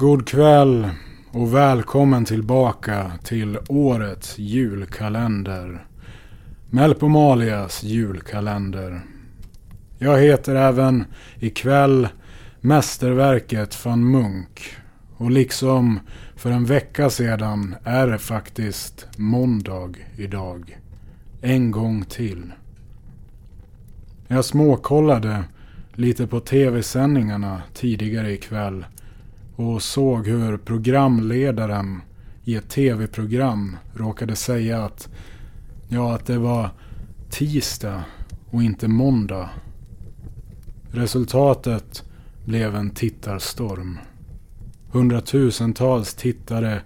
God kväll och välkommen tillbaka till årets julkalender. Melpomalias julkalender. Jag heter även ikväll Mästerverket van Munk. Och liksom för en vecka sedan är det faktiskt måndag idag. En gång till. Jag småkollade lite på tv-sändningarna tidigare ikväll och såg hur programledaren i ett tv-program råkade säga att ja, att det var tisdag och inte måndag. Resultatet blev en tittarstorm. Hundratusentals tittare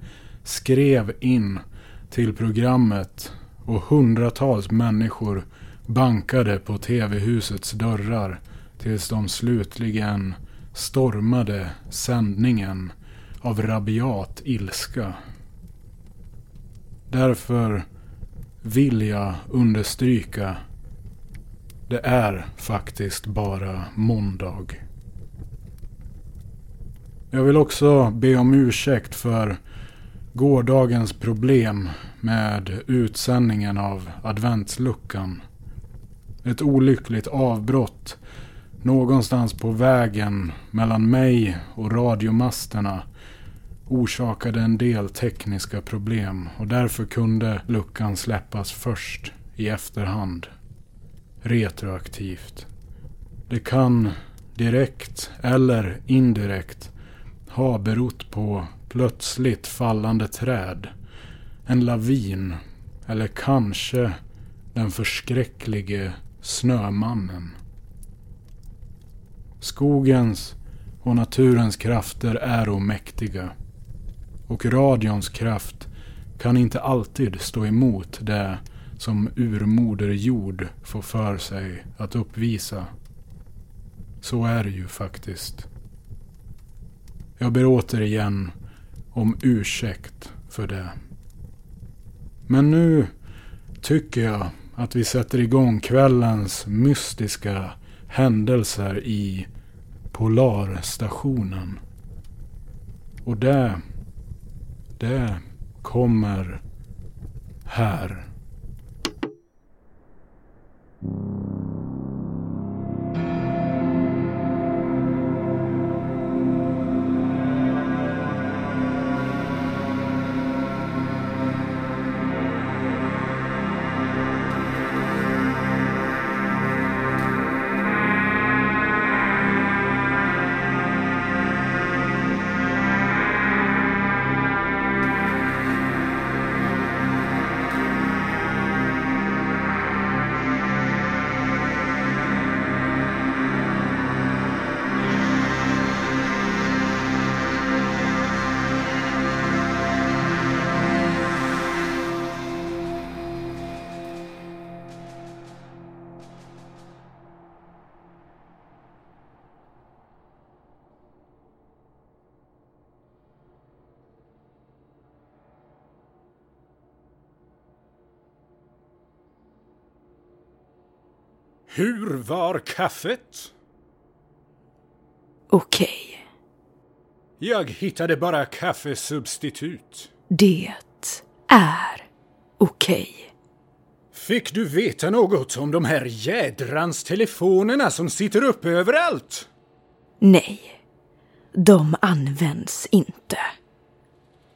skrev in till programmet och hundratals människor bankade på tv-husets dörrar tills de slutligen stormade sändningen av rabiat ilska. Därför vill jag understryka det är faktiskt bara måndag. Jag vill också be om ursäkt för gårdagens problem med utsändningen av adventsluckan. Ett olyckligt avbrott någonstans på vägen mellan mig och radiomasterna orsakade en del tekniska problem och därför kunde luckan släppas först i efterhand. Retroaktivt. Det kan direkt eller indirekt ha berott på plötsligt fallande träd, en lavin eller kanske den förskräcklige Snömannen. Skogens och naturens krafter är omäktiga. Och radions kraft kan inte alltid stå emot det som urmoder jord får för sig att uppvisa. Så är det ju faktiskt. Jag ber återigen om ursäkt för det. Men nu tycker jag att vi sätter igång kvällens mystiska händelser i Polarstationen. Och det, det kommer här. Hur var kaffet? Okej. Jag hittade bara kaffesubstitut. Det är okej. Fick du veta något om de här jädrans telefonerna som sitter uppe överallt? Nej. De används inte.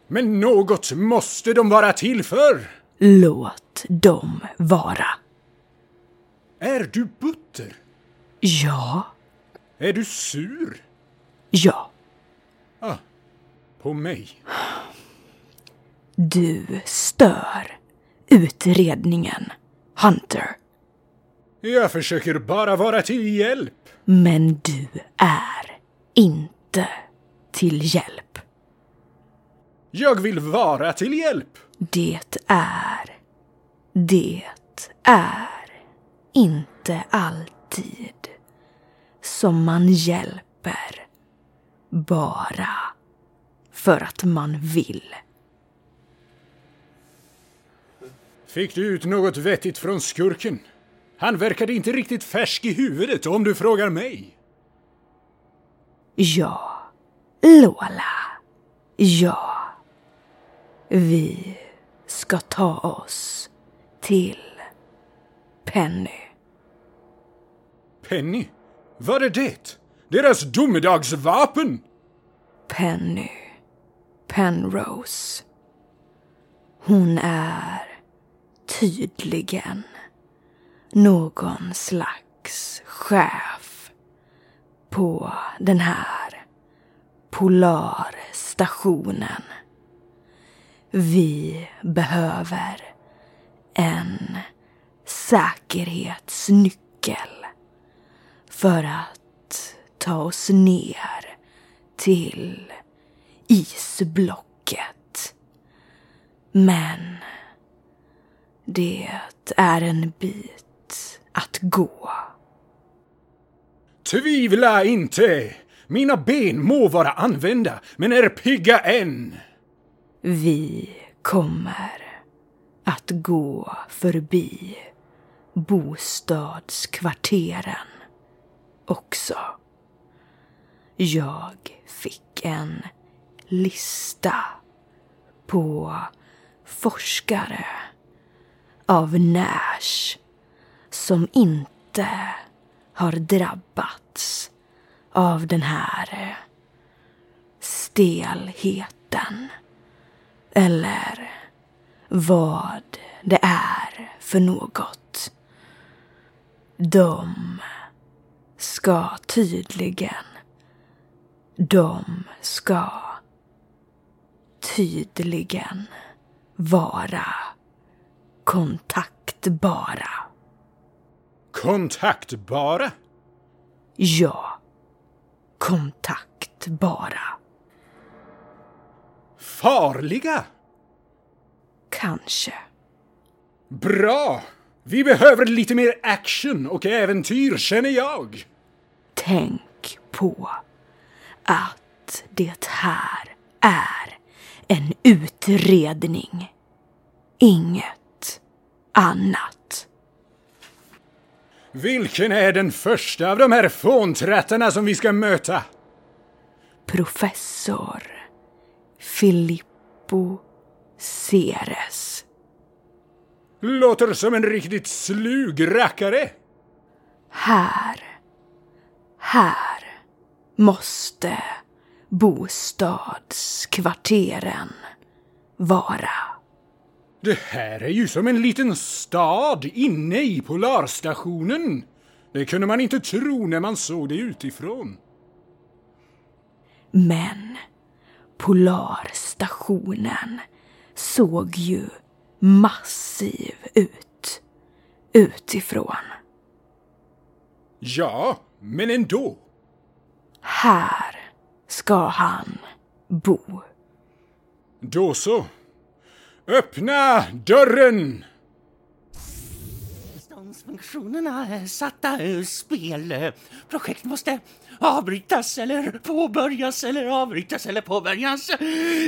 Men något måste de vara till för! Låt dem vara. Är du butter? Ja. Är du sur? Ja. Ah, på mig. Du stör utredningen, Hunter. Jag försöker bara vara till hjälp. Men du är inte till hjälp. Jag vill vara till hjälp. Det är... Det är inte alltid som man hjälper bara för att man vill. Fick du ut något vettigt från skurken? Han verkade inte riktigt färsk i huvudet om du frågar mig. Ja, Lola Ja, vi ska ta oss till Penny. Penny? Vad är det? Deras domedagsvapen? Penny Penrose. Hon är tydligen någon slags chef på den här polarstationen. Vi behöver en säkerhetsnyckel för att ta oss ner till isblocket. Men det är en bit att gå. Tvivla inte! Mina ben må vara använda, men är pigga än. Vi kommer att gå förbi bostadskvarteren också. Jag fick en lista på forskare av Nash som inte har drabbats av den här eh, stelheten. Eller vad det är för något. De ska tydligen, de ska tydligen vara kontaktbara. Kontaktbara? Ja, kontaktbara. Farliga? Kanske. Bra! Vi behöver lite mer action och äventyr, känner jag. Tänk på att det här är en utredning. Inget annat. Vilken är den första av de här fåntrattarna som vi ska möta? Professor Filippo Ceres. Låter som en riktigt slug rackare. Här, här måste bostadskvarteren vara. Det här är ju som en liten stad inne i Polarstationen. Det kunde man inte tro när man såg det utifrån. Men Polarstationen såg ju massiv ut utifrån. Ja, men ändå. Här ska han bo. Då så. Öppna dörren! Funktionerna är satta ur spel. Projekt måste avbrytas eller påbörjas eller avbrytas eller påbörjas.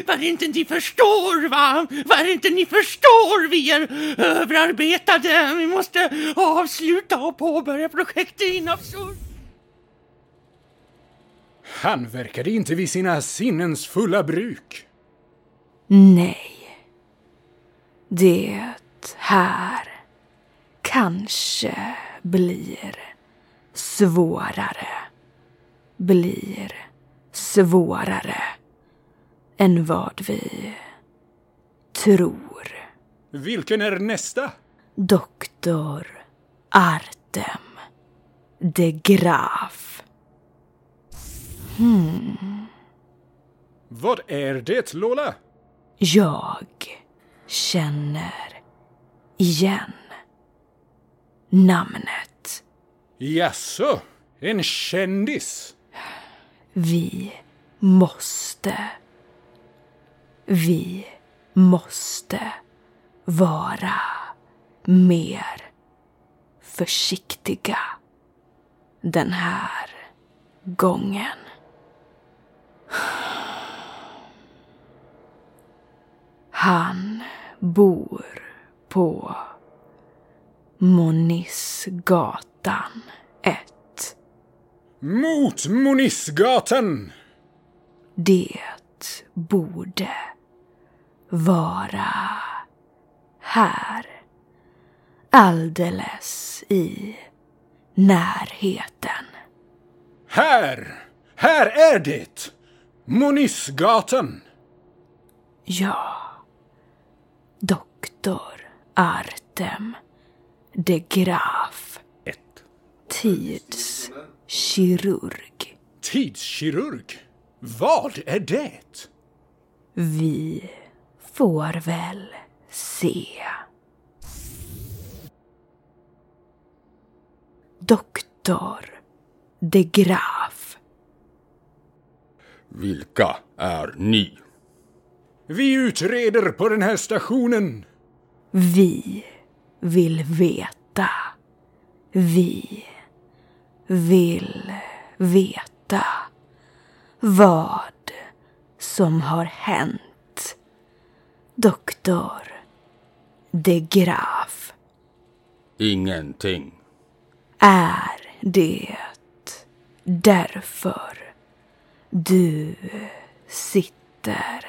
Vad är det inte ni förstår va? Vad är det inte ni förstår? Vi är överarbetade. Vi måste avsluta och påbörja projektet in absurt. Han verkade inte vid sina sinnens fulla bruk. Nej. Det här kanske blir svårare. Blir svårare än vad vi tror. Vilken är nästa? Doktor Artem de Graaf. Vad är det, Lola? Jag känner igen namnet. Jaså, en kändis? Vi måste. Vi måste vara mer försiktiga den här gången. Han bor på Monissgatan 1. Mot Monissgatan! Det borde vara här. Alldeles i närheten. Här! Här är det! Monissgatan! Ja. Doktor Artem de Graaf. Ett. Tidskirurg. Tidskirurg? Vad är det? Vi får väl se. Doktor de Graaf. Vilka är ni? Vi utreder på den här stationen. Vi vill veta. Vi vill veta vad som har hänt. Doktor de Graaf. Ingenting. Är det därför du sitter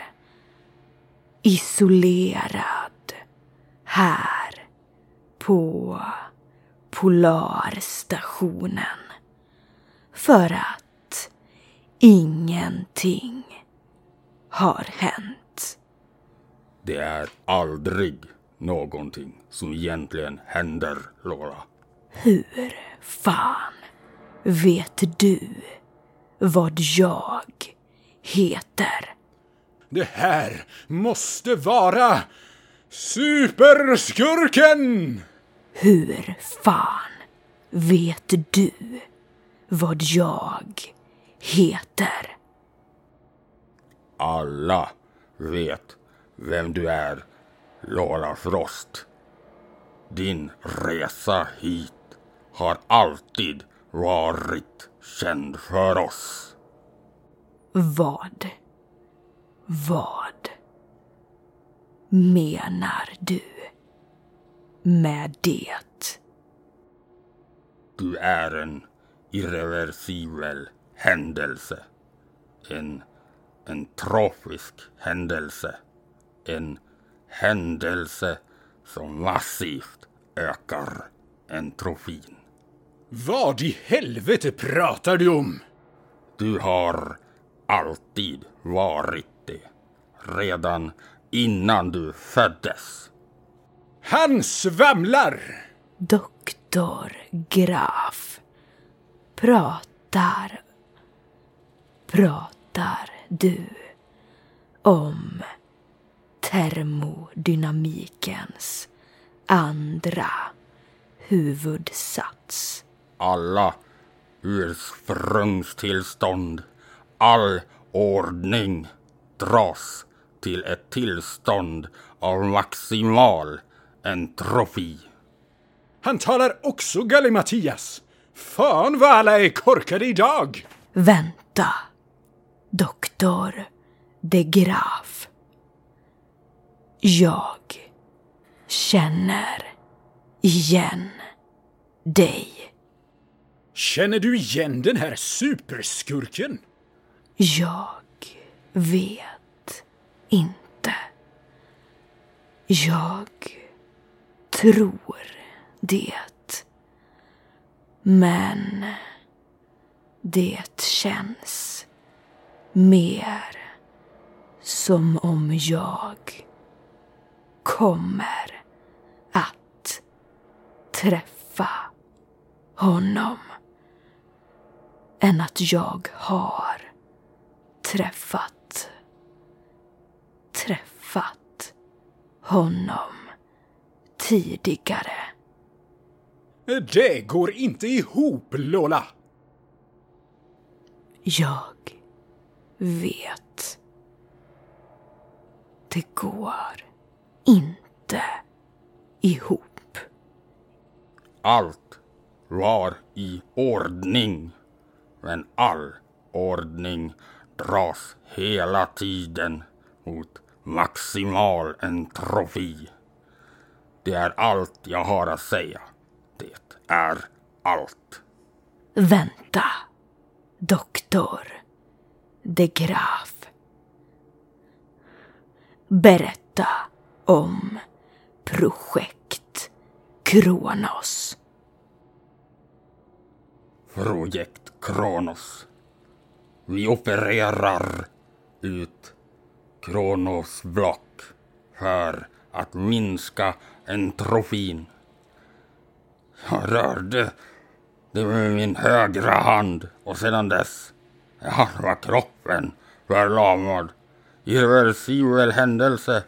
isolerad här på Polarstationen? För att ingenting har hänt. Det är aldrig någonting som egentligen händer, Laura. Hur fan vet du vad jag heter? Det här måste vara superskurken! Hur fan vet du vad jag heter? Alla vet vem du är, Laura Frost. Din resa hit har alltid varit känd för oss. Vad? Vad menar du med det? Du är en irreversibel händelse. En, en trofisk händelse. En händelse som massivt ökar entrofin. Vad i helvete pratar du om? Du har alltid varit det. Redan innan du föddes. Han svamlar! Doktor Graf. Pratar... Pratar du om termodynamikens andra huvudsats? Alla ursprungstillstånd, all ordning dras till ett tillstånd av maximal entropi. Han talar också gallimatias. Fan vad alla är korkade idag! Vänta. Doktor de Graaf. Jag känner igen dig. Känner du igen den här superskurken? Jag vet inte. Jag tror det. Men det känns mer som om jag kommer att träffa honom än att jag har träffat träffat honom tidigare. Det går inte ihop, Lola! Jag vet. Det går inte ihop. Allt var i ordning. Men all ordning dras hela tiden mot maximal entropi. Det är allt jag har att säga. Det är allt. Vänta, doktor de Graaf. berätta om projekt Kronos. Projekt Kronos. Vi opererar ut Kronos block för att minska entropin. Jag rörde det med min högra hand och sedan dess är halva kroppen förlamad. Irreversibel händelse.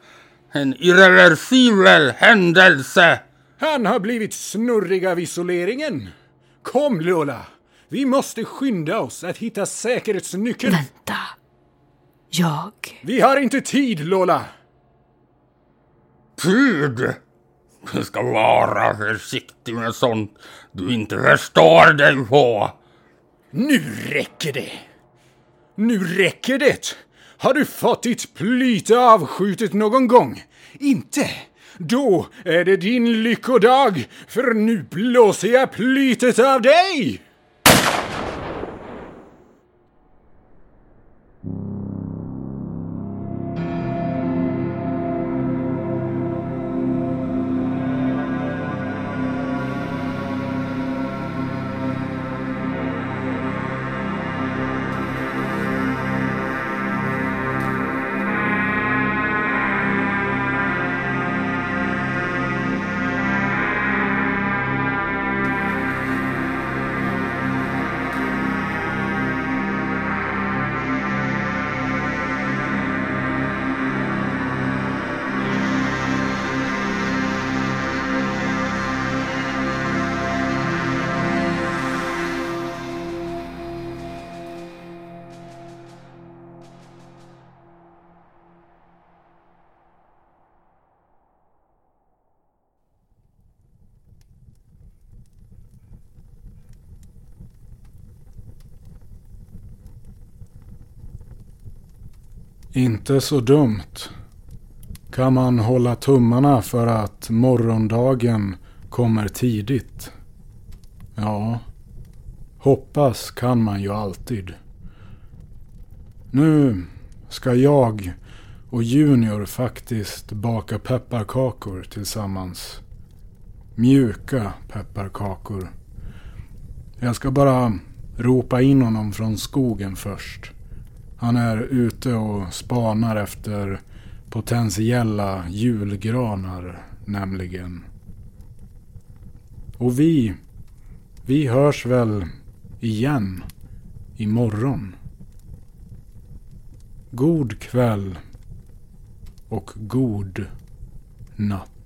En irreversibel händelse! Han har blivit snurrig av isoleringen. Kom Lola, vi måste skynda oss att hitta säkerhetsnyckeln. Vänta. Jag... Vi har inte tid Lola. Tid! Du ska vara försiktig med sånt du inte förstår dig på. Nu räcker det. Nu räcker det. Har du fått ditt plyte avskjutet någon gång? Inte? Då är det din lyckodag, för nu blåser jag plytet av dig! Inte så dumt. Kan man hålla tummarna för att morgondagen kommer tidigt? Ja, hoppas kan man ju alltid. Nu ska jag och Junior faktiskt baka pepparkakor tillsammans. Mjuka pepparkakor. Jag ska bara ropa in honom från skogen först. Han är ute och spanar efter potentiella julgranar nämligen. Och vi, vi hörs väl igen imorgon. God kväll och god natt.